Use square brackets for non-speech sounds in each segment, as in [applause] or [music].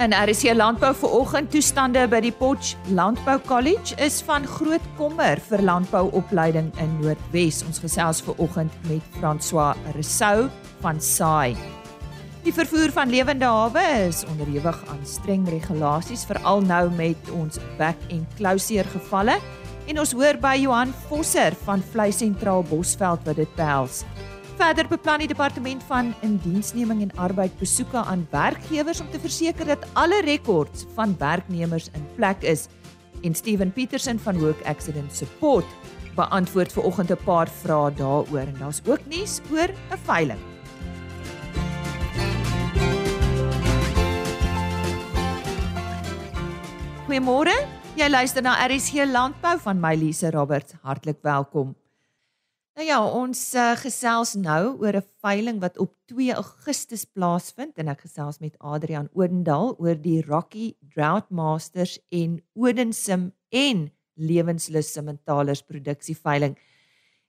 En RC Landbou vir oggend toestande by die Potch Landbou College is van groot kommer vir landbouopleiding in Noordwes. Ons gesels ver oggend met François Resou van SAI. Die vervoer van lewende hawe is onderhewig aan streng regulasies veral nou met ons back en closure gevalle en ons hoor by Johan Vosser van Vlei Sentraal Bosveld wat dit behels. Verder beplan die departement van indiensneming en arbeid besoeke aan werkgewers om te verseker dat alle rekords van werknemers in plek is. En Steven Petersen van Work Accident Support beantwoord ver oggend 'n paar vrae daaroor en daar's ook nuus oor 'n veiling. Goeiemôre. Jy luister na RSG Landbou van my Lise Roberts. Hartlik welkom. Nou ja, ons uh, gesels nou oor 'n veiling wat op 2 Augustus plaasvind en ek gesels met Adrian Odendaal oor die Rocky Drought Masters en Odensim en Lewenslus Simmentalers produksie veiling.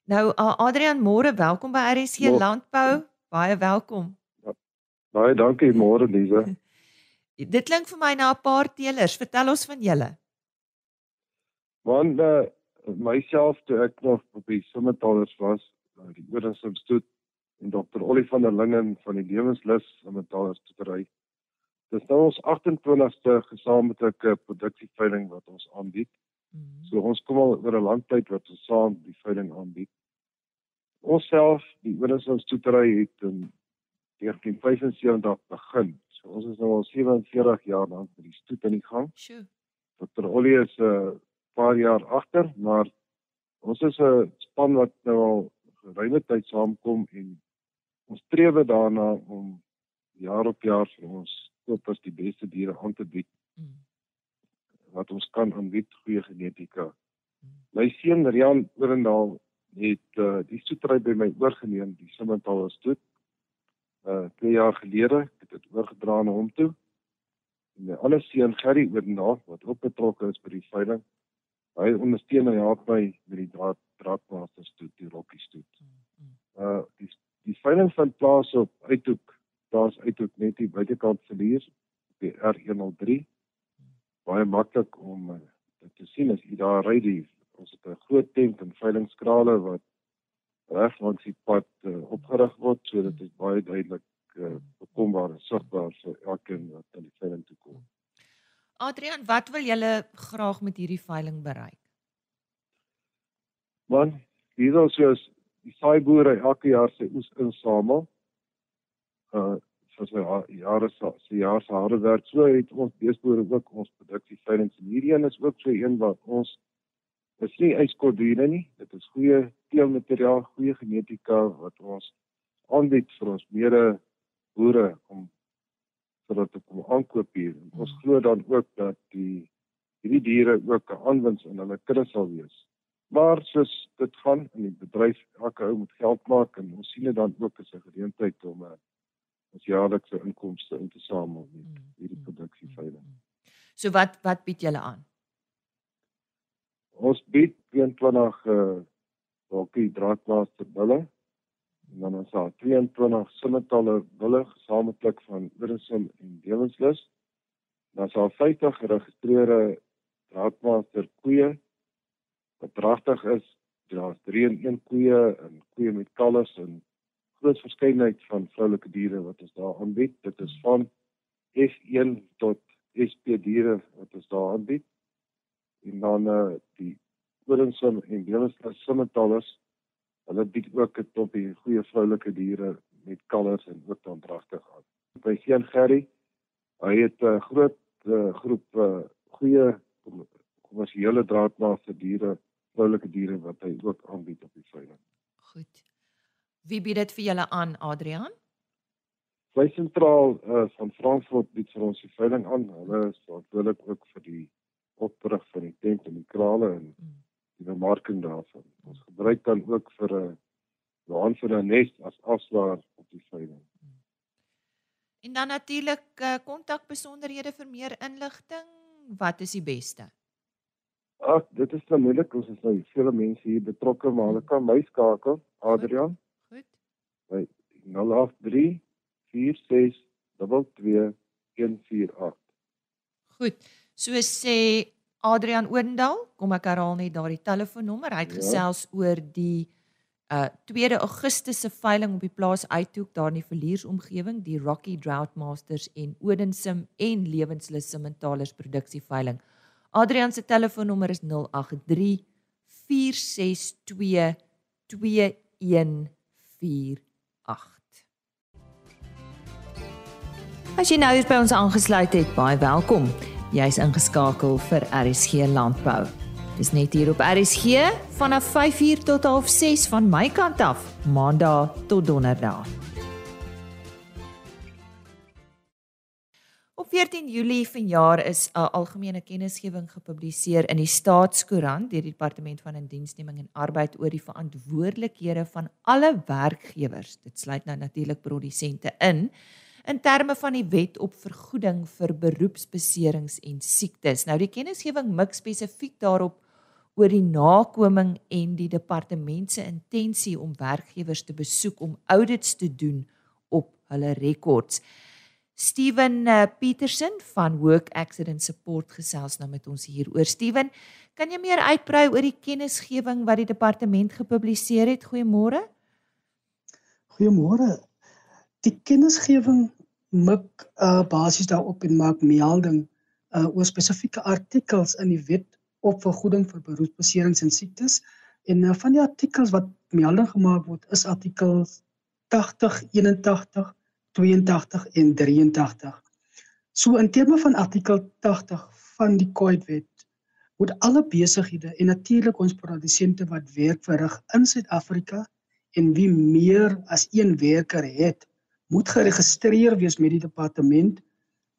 Nou uh, Adrian, môre welkom by RSG Landbou. Baie welkom. Ja, baie dankie môre Lise. [laughs] Dit klink vir my na 'n paar teelers. Vertel ons van julle. Want uh, myself toe ek nog op die Simmentalers was, die Oorensumstoet en Dr. Ollie van der Lingen van die Lewenslus Simmentalers toetery. Dis nou ons 28ste gesamentlike produksieveiling wat ons aanbied. Mm -hmm. So ons kom al oor 'n lang tyd wat ons saam die veiling aanbied. Ons self, die Oorensumstoet het in 1975 begin So ons is nou al 47 jaar lank met die stoet aan die gang. Sjoe. Dr. Ollie is 'n uh, paar jaar agter, maar ons is 'n span wat nou al geruime tyd saamkom en ons streef daarna om jaar op jaar vir ons koop as die beste diere aan te bied. Mm. Wat ons kan aanbied goeie genetika. Mm. My seun Rian Orendaal het uh, die stoetry by my oorgeneem, die Simmental stoet uh 2 jaar gelede het dit oorgedra na hom toe. En my ander seun Gerry Oornaal wat ook betrokke is by die veiling. Hy ondersteun en help my met die draad draadmasters toe die rokkies toe. Uh die die veiling vind plaas op Uithoek. Daar's Uithoek net hier buitekant verlies op die R103. Baie maklik om uh, dit te sien as jy daar ry die ons het 'n groot tent en veilingskrale wat reg langs die pad uh, opgerig word sodat dit baie duidelik uh, bekombaar en sigbaar vir elkeen wat aan die veiling toe kom. Adrian, wat wil julle graag met hierdie veiling bereik? Man, hier is soos die saaiboere elke jaar sy oes insamel. Uh soos hy jare se jaar se harde werk so het ons beesboere ook ons produksie veiling en hierdie een is ook so een wat ons is nie yskordiere nie. Dit is goeie teelmateriaal, goeie genetika wat ons aanbied vir ons mede boere om sodat hulle kom aankoop hier. En ons glo dan ook dat die hierdie diere ook 'n aanwins in hulle kudde sal wees. Maar soos dit gaan in die bedryf, elke ou moet geld maak en ons sien dit dan ook as 'n geleentheid om 'n uh, ons jaarlikse inkomste in te samel met mm, hierdie mm, produksieveiling. Mm, so wat wat bied julle aan? Ons bied 22 uh dalkie draadmaster bulle en dan ons het 22 simmetalle bulle gesamentlik van Orensim en Lewenslus. Dan is daar 50 geregistreerde draadmaster koeie wat dragtig is. Daar's 3 en 1 koeie en koeie met kalvers en groot verskeidenheid van vroulike diere wat ons daar aanbied. Dit is van F1 tot SP diere wat ons daar aanbied en dan uh, die Orensim en Lewenslus simmetallers hulle bied ook 'n topie goeie vroulike diere met kalvers en ook dan dragtig aan. By Sean Gerry, hy het 'n uh, groot uh, groep uh, goeie kommersiële draadmaaste diere, vroulike diere wat hy ook aanbied op die veiling. Goed. Wie bied dit vir julle aan, Adrian? Sy sentraal uh, van Frankfurt bied vir ons die veiling aan. Hulle is verantwoordelik ook vir die oprig van die tent en die krale en mm. Die bemarking daarvan. Ons gebruik dan ook vir 'n laan vir 'n nes as afslaer op die veiling. En dan natuurlik eh, kontak besonderhede vir meer inligting. Wat is die beste? Ag, dit is vermoedelik ons is nou vele mense hier betrokke, maar hulle kan my skakel, Adrian. Goed. By 083 46 22 148. Goed. So sê Adrian Oendal, kom ek herhaal net daardie telefoonnommer. Hy het ja. gesels oor die uh 2 Augustus se veiling op die plaas Uithoek daar in die verliersomgewing, die Rocky Drought Masters en Odensim en Lewenslus Simmentalers produksie veiling. Adrian se telefoonnommer is 083 462 2148. As jy nou hier by ons aangesluit het, baie welkom. Jy's ingeskakel vir RSG Landbou. Dis net hier op RSG vanaf 5uur tot 6:30 van my kant af, Maandag tot Donderdag. Op 14 Julie vanjaar is 'n algemene kennisgewing gepubliseer in die Staatskoerant deur die Departement van Indiensneming en Arbeid oor die verantwoordelikhede van alle werkgewers. Dit sluit nou natuurlik produsente in in terme van die wet op vergoeding vir beroepsbeserings en siektes. Nou die kennisgewing mik spesifiek daarop oor die nakoming en die departement se intensie om werkgewers te besoek om audits te doen op hulle rekords. Steven uh, Petersen van Work Accident Support gesels nou met ons hier oor Steven. Kan jy meer uitbrei oor die kennisgewing wat die departement gepubliseer het? Goeiemôre. Goeiemôre. Die kennisgewing mik uh, basies daarop en maak melding uh, oor spesifieke artikels in die wet op vergoeding vir beroepsbeserings en siektes. En uh, van die artikels wat melding gemaak word is artikels 80, 81, 82 en 83. So in terme van artikel 80 van die COVID-wet moet alle besighede en natuurlik ons produsente wat werk verrig in Suid-Afrika en wie meer as een werker het, moet geregistreer wees met die departement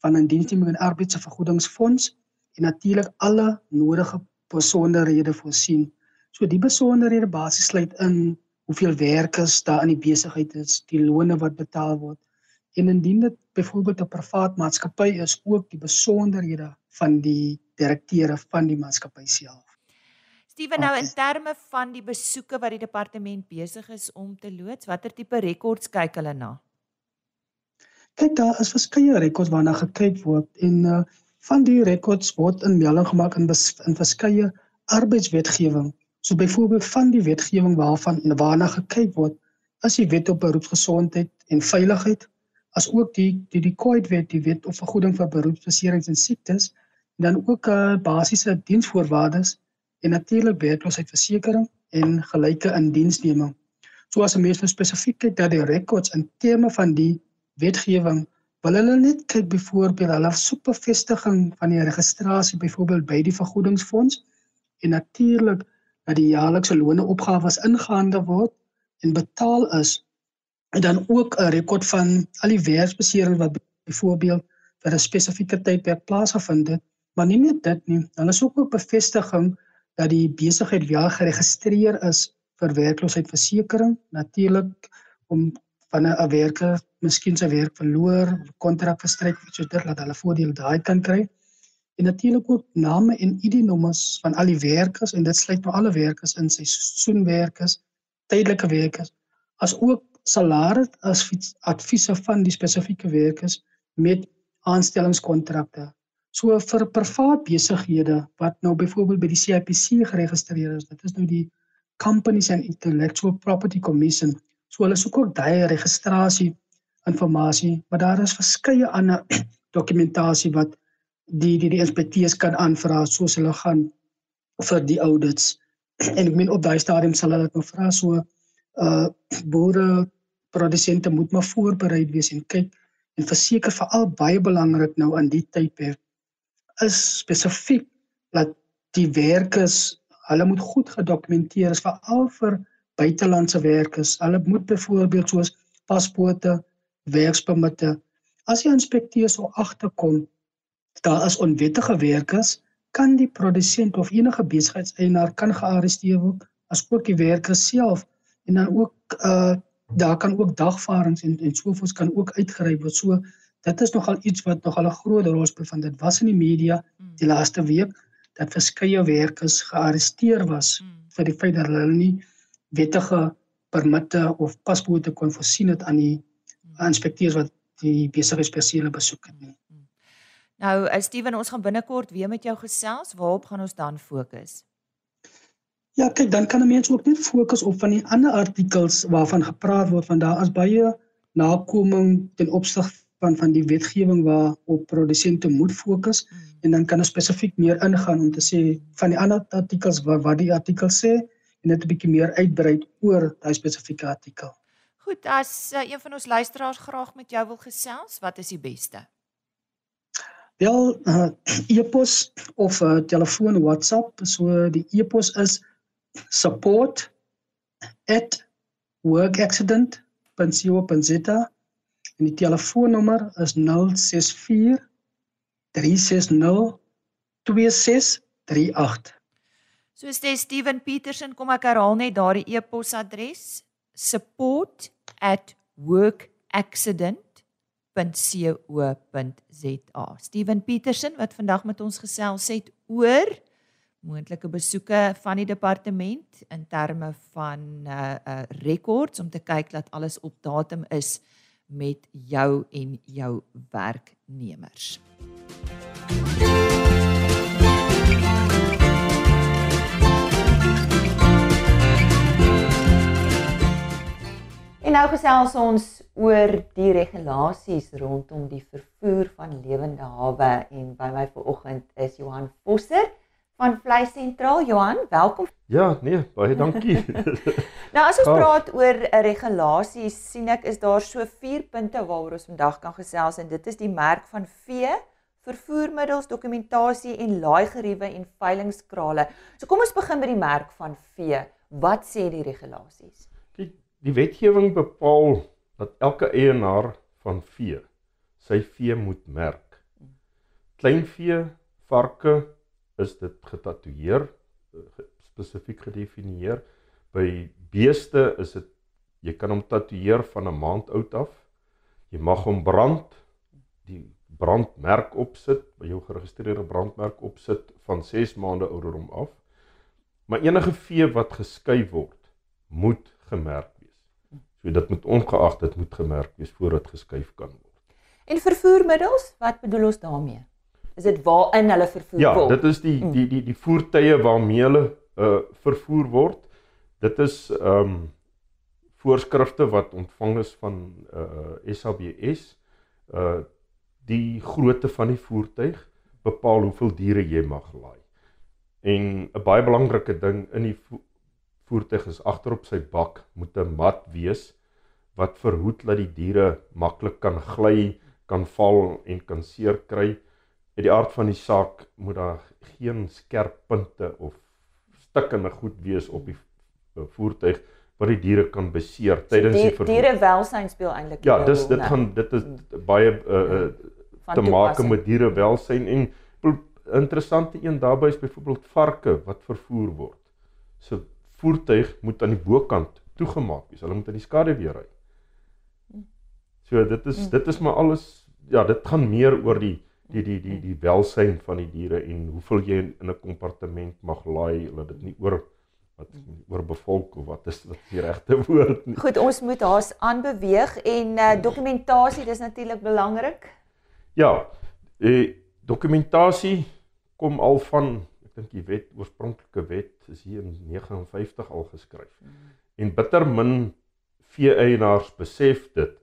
van indiensneming en arbeidsvergoedingsfonds en natuurlik alle nodige besonderhede voorsien. So die besonderhede basies sluit in hoeveel werkers daar in die besigheid is, die loone wat betaal word en indien dit byvoorbeeld 'n privaat maatskappy is, ook die besonderhede van die direkteure van die maatskappy self. Steven nou in terme van die besoeke wat die departement besig is om te loods, watter tipe rekords kyk hulle na? Kyk daar is verskeie rekords waarna gekyk word en uh, van die rekords word in melding gemaak in in verskeie arbeidswetgewing. So byvoorbeeld van die wetgewing waarvan waarna gekyk word is die wet op beroepsgesondheid en veiligheid as ook die die die COVID-wet, die wet op vergoeding vir beroepsbeserings en siektes en dan ook uh, basiese diensvoorwaardes en natuurlik werkloosheidsversekering en gelyke indiensneming. So as 'n mens nou spesifiek kyk dat die rekords in terme van die wetgewing wil hulle net kyk byvoorbeeld hulle soek bevestiging van die registrasie byvoorbeeld by die vergoedingsfonds en natuurlik dat die jaarlikse loone opgawes ingehandel word en betaal is en dan ook 'n rekord van al die werksbeserings wat byvoorbeeld vir 'n spesifieke tydperk plaasgevind het. Maar nie net dit nie hulle soek ook bevestiging dat die besigheid wel geregistreer is vir werkloosheidversekering natuurlik om van 'n werker miskien sy werk verloor, kontrak verstryk of so dit laat hulle voordeel daai kan kry. En natuurlik ook name en ID-nommers van al die werkers en dit sluit nou alle werkers in seisoenwerkers, tydelike werkers, as ook salaris as adviese van die spesifieke werkers met aanstellingskontrakte. So vir privaat besighede wat nou byvoorbeeld by die CIPC geregistreer is, dit is nou die Companies and Intellectual Property Commission So hulle soek ook daai registrasie inligting, maar daar is verskeie ander [clears throat] dokumentasie wat die die die inspekteurs kan aanvra soos hulle gaan vir die audits. [clears throat] En ek meen op daai stadium sal hulle dit nou vra so uh boere produsente moet maar voorberei wees en kyk en verseker veral baie belangrik nou in die tydperk is spesifiek dat die werkers hulle moet goed gedokumenteer is veral vir buitelandse werkers. Hulle moet byvoorbeeld soos paspoorte, werkspermitte. As die inspekteur sou agterkom daar is onwettige werkers, kan die produsent of enige besigheidseienaar kan gearresteer word as ook die werker self en dan ook uh daar kan ook dagvaardings en en sovoorts kan ook uitgery word. So dit is nogal iets wat nogal 'n groot rol speel van dit was in die media die laaste week dat verskeie werkers gearresteer was hmm. vir die feit dat hulle nie wettige permitte of paspoorte kon voorsien het aan die inspekteurs wat die besigheidspersele besoek het nie. Nou, uh, Steven, ons gaan binnekort weer met jou gesels. Waarop gaan ons dan fokus? Ja, kyk, dan kan 'n mens ook net fokus op van die ander artikels waarvan gepraat word van daar as baie nakoming ten opsigte van van die wetgewing waarop produsente moet fokus mm. en dan kan ons spesifiek meer ingaan om te sê van die ander artikels wat wat die artikel sê en net 'n bietjie meer uitbrei oor daai spesifieke artikel. Goed, as uh, een van ons luisteraars graag met jou wil gesels, wat is die beste? Wel, uh, [clears throat] e-pos of uh, telefoon WhatsApp, so die e-pos is support@workaccident.co.za en die telefoonnommer is 064 360 2638. So sê Steven Petersen, kom ek herhaal net daardie e-posadres support@workaccident.co.za. Steven Petersen wat vandag met ons gesels het oor moontlike besoeke van die departement in terme van uh uh rekords om te kyk dat alles op datum is met jou en jou werknemers. En nou gesels ons oor die regulasies rondom die vervoer van lewende hawe en by my vanoggend is Johan Vosser van Vleis Sentraal. Johan, welkom. Ja, nee, baie dankie. [laughs] [laughs] nou as ons Gaaf. praat oor 'n regulasie, sien ek is daar so 4 punte waaroor ons vandag kan gesels en dit is die merk van vee, vervoermiddels, dokumentasie en laaigeriewe en veilingskrale. So kom ons begin by die merk van vee. Wat sê die regulasies? Die wetgewing bepaal dat elke eienaar van vee sy vee moet merk. Kleinvee, varke, is dit getatoeëer spesifiek gedefinieer. By beeste is dit jy kan hom tatoeëer van 'n maand oud af. Jy mag hom brand die brandmerk opsit by jou geregistreerde brandmerk opsit van 6 maande ouderdom af. Maar enige vee wat geskei word moet gemerk so dit moet ongeag dit moet gemerk wees voordat geskuif kan word en vervoermiddels wat bedoel ons daarmee Is dit waarin hulle vervoer ja, word? Ja, dit is die mm. die die die voertuie waarmee hulle uh vervoer word. Dit is ehm um, voorskrifte wat ontvang is van uh SABS. Uh die grootte van die voertuig bepaal hoeveel diere jy mag laai. En 'n baie belangrike ding in die voertuig is agterop sy bak moet 'n mat wees wat verhoed dat die diere maklik kan gly, kan val en kan seer kry uit die aard van die saak moet daar geen skerp punte of stukkende goed wees op die voertuig wat die diere kan beseer tydens die, die vervoer. Diere welsyn speel eintlik Ja, dis dit gaan dit is baie uh, uh, te maak met diere welsyn en interessante een daarbey is byvoorbeeld varke wat vervoer word. So voertuig moet aan die bokant toegemaak wees. Hulle moet in die skade weer ry. So dit is dit is maar alles ja, dit gaan meer oor die die die die die welsyn van die diere en hoeveel jy in 'n kompartement mag laai, laat dit nie oor wat oor bevolk of wat is wat die regte [laughs] woord nie. Goed, ons moet haas aanbeweeg en uh, dokumentasie dis natuurlik belangrik. Ja, eh dokumentasie kom al van ek dink die wet oorspronklike wet is hier in 59 al geskryf. Mm. En bitter min vee eienaars besef dit.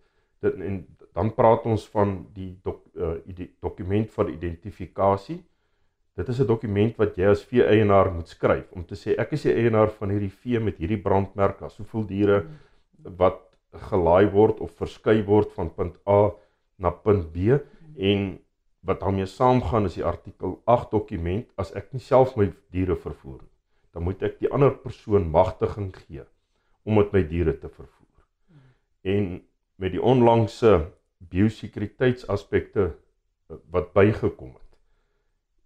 Dit en dan praat ons van die dok, uh, die dokument van identifikasie. Dit is 'n dokument wat jy as vee eienaar moet skryf om te sê ek is die eienaar van hierdie vee met hierdie brandmerk, as hoeveel diere wat gelaai word of verskei word van punt A na punt B en wat daarmee saamgaan is die artikel 8 dokument as ek nie self my diere vervoer nie, dan moet ek die ander persoon magtiging gee om met my diere te vervoer. En met die onlangse biosekuriteitsaspekte eh, wat bygekom het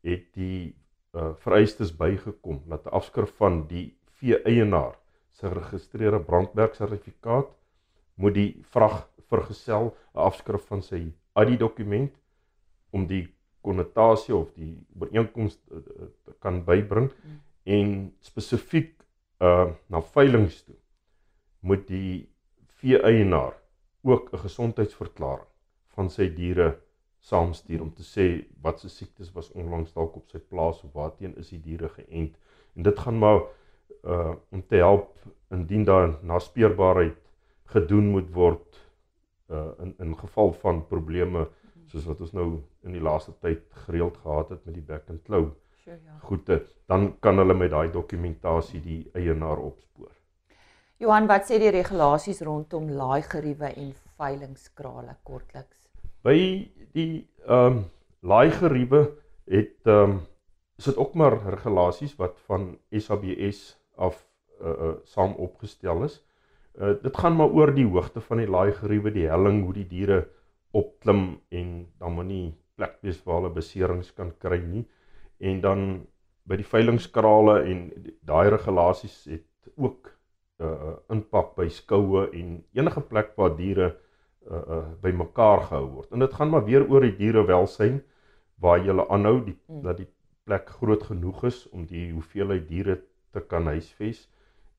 het die uh, vereistes bygekom dat 'n afskrif van die vee eienaar se geregistreerde brandmerk sertifikaat moet die vrag vergesel 'n afskrif van sy ID dokument om die konnotasie of die ooreenkoms uh, kan bybring hmm. en spesifiek uh na veilinge toe moet die vee eienaar ook 'n gesondheidsverklaring van sy diere saamstuur om te sê wat se siektes was onlangs dalk op sy plaas of waarteen is die diere geënt. En dit gaan maar uh om te help indien daar naspeurbaarheid gedoen moet word uh in in geval van probleme soos wat ons nou in die laaste tyd gereeld gehad het met die back and claw. Sure, ja. Goede, dan kan hulle met daai dokumentasie die eienaar opspoor. Johan, wat sê die regulasies rondom laai geriewe en veilingskrale kortliks? By die ehm um, laai geriewe het ehm um, is dit ook maar regulasies wat van SABS af uh, uh saam opgestel is. Uh dit gaan maar oor die hoogte van die laai geriewe, die helling, hoe die diere opklim en dan moet nie plek wees waar hulle beserings kan kry nie. En dan by die veilingskrale en daai regulasies het ook uh impak by skoue en enige plek waar diere uh, uh bymekaar gehou word. En dit gaan maar weer oor die dierewelsyn waar jy hulle aanhou die mm. dat die plek groot genoeg is om die hoeveelheid diere te kan huisves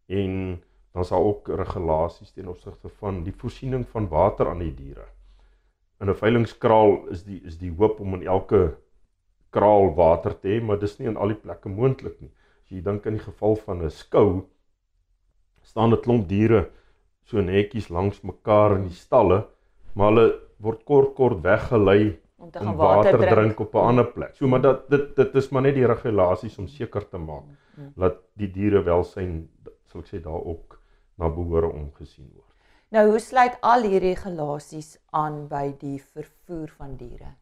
en dan sal ook regulasies ten opsigte van die voorsiening van water aan die diere. In 'n veilingskraal is die is die hoop om in elke kraal water te hê, maar dis nie in al die plekke moontlik nie. As jy dink in die geval van 'n skou staan 'n klomp diere so netjies langs mekaar in die stalle maar hulle word kort kort weggelei om te om gaan water, water drink. drink op 'n ander plek. So maar dat dit dit is maar net die regulasies om seker te maak Mm. dat die diere welsyn sal ek sê daar ook na behore omgesien word. Nou, hoe sluit al hierdie regulasies aan by die vervoer van diere?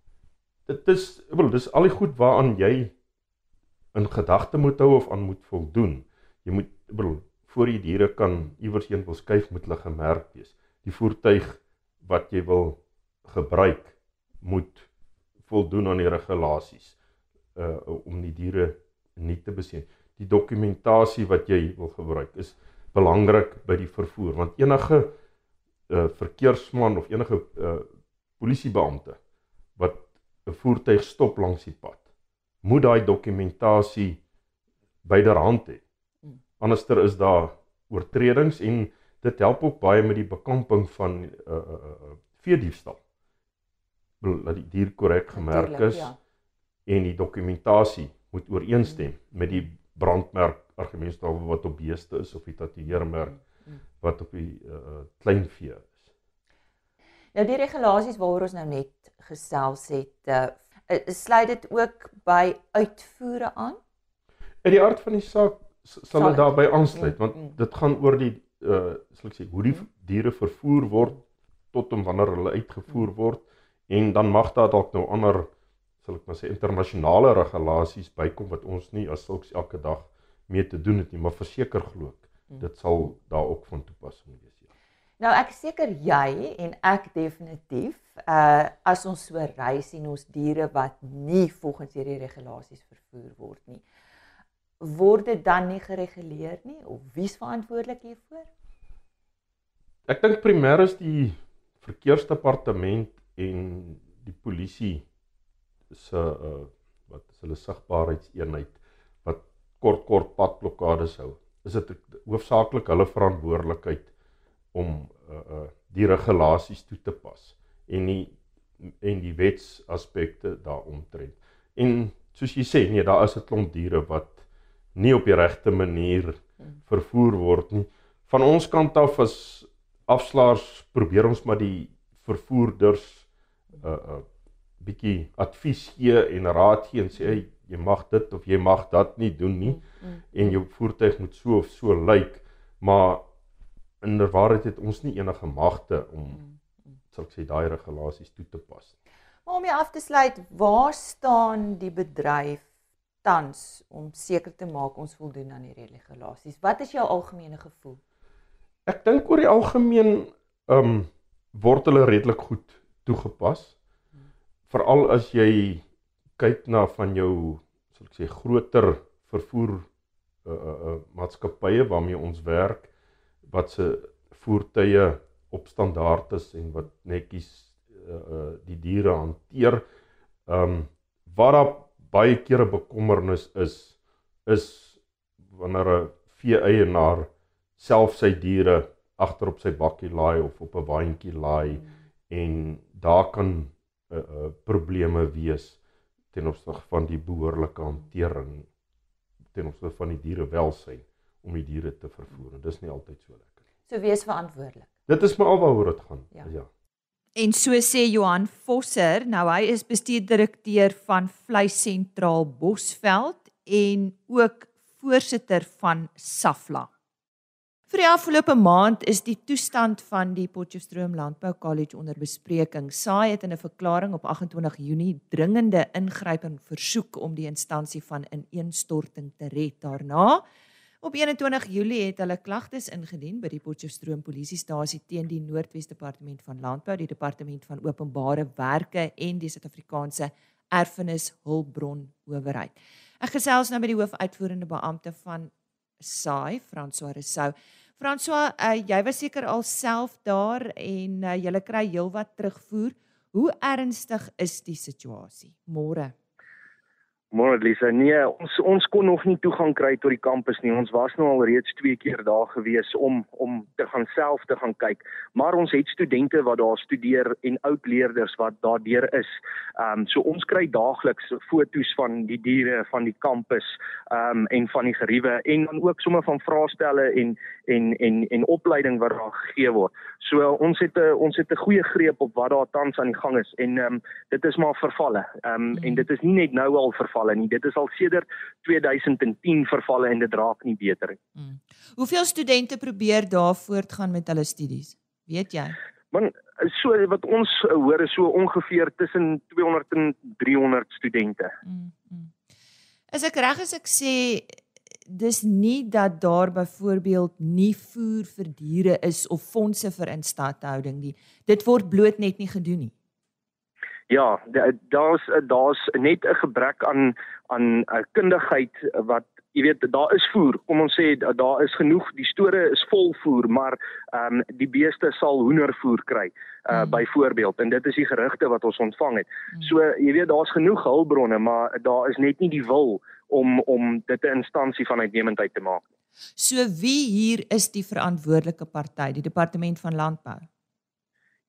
Dit is ek bedoel dis al die goed waaraan jy in gedagte moet hou of aan moet voldoen. Jy moet ek bedoel voor jy diere kan iewers heen wil skuif moet hulle gemerk wees. Die voertuig wat jy wil gebruik moet voldoen aan die regulasies uh om die diere nie te beseer. Die dokumentasie wat jy wil gebruik is belangrik by die vervoer want enige uh verkeersman of enige uh polisiebeampte wat 'n voertuig stop langs die pad moet daai dokumentasie byderhand hê. Hmm. Anderster is daar oortredings en dit help ook baie met die bekamping van uh uh, uh veediefstal. Dat die dier korrek gemerk is Ja. en die dokumentasie moet ooreenstem met die brandmerk argumentstal wat op beeste is of die tatoeëermerk Mm. Wat op die uh kleinvee is. Nou die regulasies waaroor ons nou net gesels het, uh sluit dit ook by uitvoere aan? In die aard van die saak sal dit daarbey aansluit Mm, want mm. dit gaan oor die uh sal ek sê hoe die Mm. diere vervoer word tot en wanneer hulle uitgevoer word en dan mag daar dalk nou ander sal ek maar sê internasionale regulasies bykom wat ons nie as sulks elke dag mee te doen het nie maar verseker glo ek Mm. Dit sal daar ook van toepassing wees ja. Nou ek seker jy en ek definitief uh as ons so ry sien ons diere wat nie volgens hierdie regulasies vervoer word nie. Word dit dan nie gereguleer nie of wie's verantwoordelik hiervoor? Ek dink primêr is die verkeersdepartement en die polisie se uh wat is hulle sigbaarheidseenheid wat kort kort padblokkades hou. Is dit hoofsaaklik hulle verantwoordelikheid om uh uh die regulasies toe te pas en die en die wetsaspekte daaromtrent. En soos jy sê, nee, daar is 'n klomp diere wat nie op die regte manier vervoer word nie. Van ons kant af as afslaers probeer ons maar die vervoerders uh uh bietjie advies gee en raad gee en sê hey, jy mag dit of jy mag dat nie doen nie Mm. en jou voertuig moet so of so lyk maar inderwaarheid het ons nie enige magte om Mm. sal ek sê daai regulasies toe te pas. Maar om jy af te sluit, waar staan die bedryf tans om seker te maak ons voldoen aan hierdie regulasies? Wat is jou algemene gevoel? Ek dink oor die algemeen ehm um, word hulle redelik goed toegepas. Veral as jy kyk na van jou sal ek sê groter vervoer uh uh, uh maatskappye waarmee ons werk wat se voertuie op standaard is en wat netjies uh, uh die diere hanteer. Ehm um, waar daar baie kere bekommernis is is wanneer 'n vee-eienaar self sy diere agter op sy bakkie laai of op 'n waantjie laai en daar kan uh, uh probleme wees ten opsigte van die behoorlike hantering ten opsigte van die dierewelsyn om die diere te vervoer. En dis nie altyd so lekker nie. So wees verantwoordelik. Dit is maar alwaaroor dit gaan. Ja. ja. En so sê Johan Vosser, nou hy is bestuurdirekteur van Vleis Sentraal Bosveld en ook voorsitter van Safla. Vir die afgelope maand is die toestand van die Potchefstroom Landbou College onder bespreking. SAI het in 'n verklaring op 28 Junie dringende ingryping versoek om die instansie van ineenstorting te red. Daarna op 21 Julie het hulle klagtes ingedien by die Potchefstroom polisiestasie teen die Noordwes Departement van Landbou, die Departement van Openbare Werke en die Suid-Afrikaanse Erfenis Hulpbron Owerheid. Ek gesels nou met die hoofuitvoerende beampte van SAI, François Rousseau. François, uh, jy was seker al self daar en uh, jy kry heelwat terugvoer. Hoe ernstig is die situasie? Môre. Môre Lisa, nee, ons ons kon nog nie toegang kry tot die kampus nie. Ons was nou al reeds 2 keer daar gewees om om te gaan self te gaan kyk. Maar ons het studente wat daar studeer en oud leerders wat daardeur is. Ehm um, so ons kry daagliks foto's van die diere van die kampus ehm um, en van die geriewe en dan ook sommer van vraestelle en en en en opleiding wat daar gegee word. So ons het 'n ons het 'n goeie greep op wat daar tans aan die gang is en ehm um, dit is maar vervalle. Ehm um, en dit is nie net nou al vervalle vervalle nie. Dit is al sedert 2010 vervalle en dit raak nie beter nie. Hmm. Hoeveel studente probeer daar voortgaan met hulle studies? Weet jy? Man, so wat ons hoor is so ongeveer tussen 200 en 300 studente. Hmm. Hmm. As ek reg is ek sê dis nie dat daar byvoorbeeld nie voer vir diere is of fondse vir instandhouding nie. Dit word bloot net nie gedoen nie. Ja, daar's daar's net 'n gebrek aan aan uh, kundigheid wat jy weet daar is voer. Kom ons sê daar is genoeg, die store is vol voer, maar ehm um, die beeste sal hoendervoer kry uh mm. byvoorbeeld en dit is die gerugte wat ons ontvang het. Mm. So jy weet daar's genoeg hulpbronne, maar daar is net nie die wil om om dit 'n instansie van uitnemendheid te maak. So wie hier is die verantwoordelike party, die departement van landbou?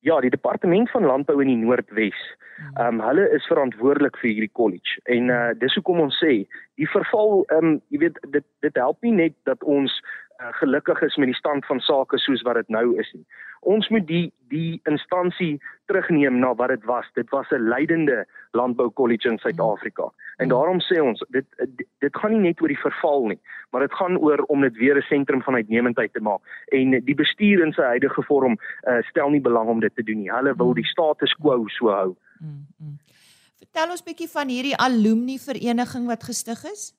Ja, die departement van landbou in die Noordwes. Hmm. Ehm um, hulle is verantwoordelik vir hierdie college. En uh dis hoekom ons sê, die verval ehm um, jy weet dit dit help nie net dat ons gelukkig is met die stand van sake soos wat dit nou is nie. Ons moet die die instansie terugneem na wat dit was. Dit was 'n leidende landbou kollege in Suid-Afrika. En daarom sê ons dit, dit dit gaan nie net oor die verval nie, maar dit gaan oor om dit weer 'n sentrum van uitnemendheid te maak. En die bestuur in sy huidige vorm uh, stel nie belang om dit te doen nie. Hulle wil die status quo so hou. Mm, mm. Vertel ons bietjie van hierdie alumni vereniging wat gestig is.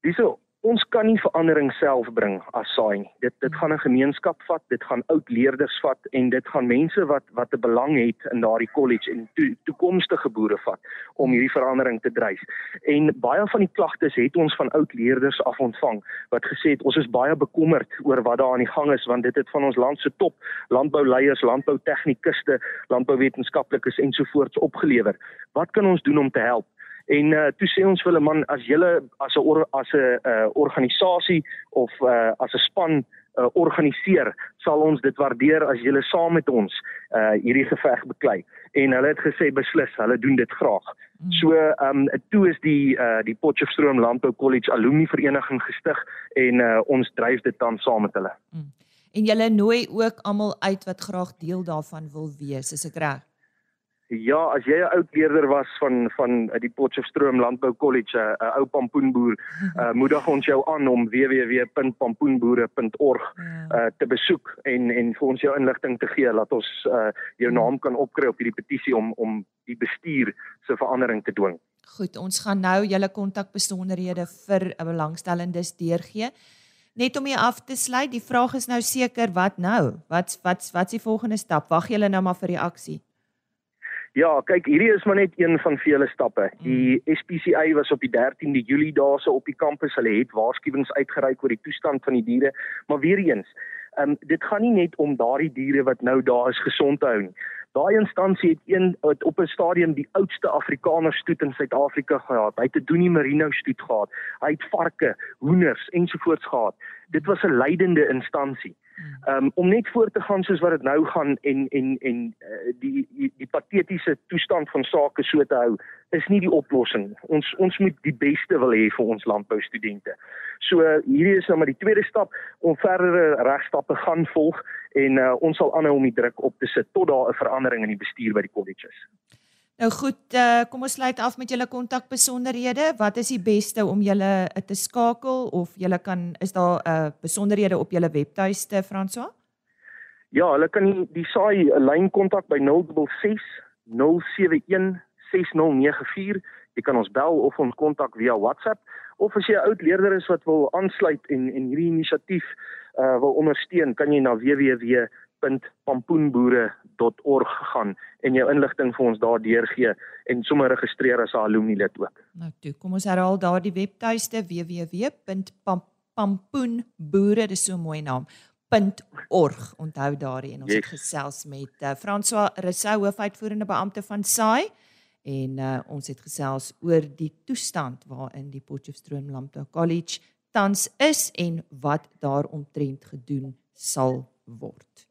Dis so ons kan nie verandering self bring as saai nie. Dit dit gaan 'n gemeenskap vat, dit gaan oud leerders vat en dit gaan mense wat wat 'n belang het in daardie college en to, toekomstige boere vat om hierdie verandering te dryf. En baie van die klagtes het ons van oud leerders af ontvang wat gesê het ons is baie bekommerd oor wat daar aan die gang is want dit het van ons land se top landbouleiers, landboutegnikuste, landbouwetenskaplikes ensovoorts opgelewer. Wat kan ons doen om te help? En uh, toe sê ons vir hulle man as julle as 'n as 'n uh, organisasie of uh, as 'n span uh, organiseer, sal ons dit waardeer as julle saam met ons uh, hierdie geveg beklei. En hulle het gesê beslis, hulle doen dit graag. Hmm. So ehm um, toe is die uh, die Potchefstroom Landbou College alumni vereniging gestig en uh, ons dryf dit dan saam met hulle. Hmm. En julle nooi ook almal uit wat graag deel daarvan wil wees, is ek reg? Ja, as jy 'n oud leerder was van van die Potchefstroom Landbou College, 'n ou pampoenboer, uh, [laughs] moedig ons jou aan om www.pampoenboere.org uh, ja. te besoek en en vir ons jou inligting te gee dat ons uh, jou naam kan opkry op hierdie petisie om om die bestuur se verandering te dwing. Goed, ons gaan nou julle kontakbesonderhede vir 'n belangstellendes deurgee. Net om hier af te sluit, die vraag is nou seker wat nou? Wat wat wat's die volgende stap? Wag julle nou maar vir die aksie? Ja, kyk, hierdie is maar net een van vele stappe. Die. SPCA was op die 13de Julie daarse op die kampus. Hulle het waarskuwings uitgereik oor die toestand van die diere, maar weer eens, um, dit gaan nie net om daardie diere wat nou daar is gesond te hou nie. Daai instansie het een het op 'n stadium die oudste Afrikaner stoet in Suid-Afrika gehad. Hy het 'n Doenie Merino stoet gehad. Hy het varke, hoenders ensovoorts gehad. Dit was 'n leidende instansie. Um, om net voort te gaan soos wat dit nou gaan en en en uh, die die, die patetiese toestand van sake so te hou is nie die oplossing. Ons ons moet die beste wil hê vir ons landboustudente. So uh, hierdie is nou maar die tweede stap om verdere regstappe gaan volg en uh, ons sal aanhou om die druk op te sit tot daar 'n verandering in die bestuur by die colleges. Nou goed, uh, kom ons sluit af met julle kontakbesonderhede. Wat is die beste om julle uh, te skakel of julle kan is daar 'n uh, besonderhede op julle webtuiste François? Ja, hulle kan die, die saai lyn kontak by 066 071 6094. Jy kan ons bel of ons kontak via WhatsApp of as jy 'n oud leerder is wat wil aansluit en en hierdie inisiatief uh, wil ondersteun, kan jy na www www.pampoenboere.org gaan en jou inligting vir ons daar deurgee en sommer registreer as 'n alumni lid ook. Nou toe, kom ons herhaal daardie webtuiste www.pampoenboere, dis so 'n mooi naam .org onthou daardie en ons yes. het gesels met uh, François Rousseau hoofuitvoerende beampte van SAI en uh, ons het gesels oor die toestand waarin die Potchefstroom Landbou College tans is en wat daaromtrent gedoen sal word.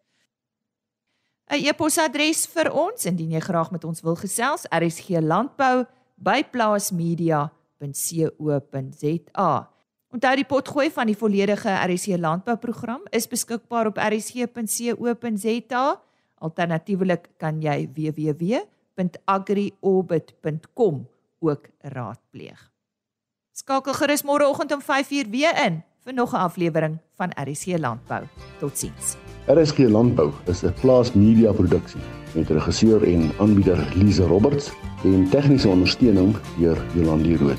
'n e-posadres vir ons indien jy graag met ons wil gesels rsglandbou@plaasmedia.co.za. Onthou die potgooi van die volledige RSG landbouprogram is beskikbaar op rsg.co.za. Alternatiefelik kan jy www.agriorbit.com ook raadpleeg. Skakel gerus môreoggend om 5:00 weer in vir nog 'n aflewering van RSG Landbou. Totsiens. RSG Landbou is 'n plaas media produksie met regisseur en aanbieder Lize Roberts en tegniese ondersteuning deur Jolande Rooi.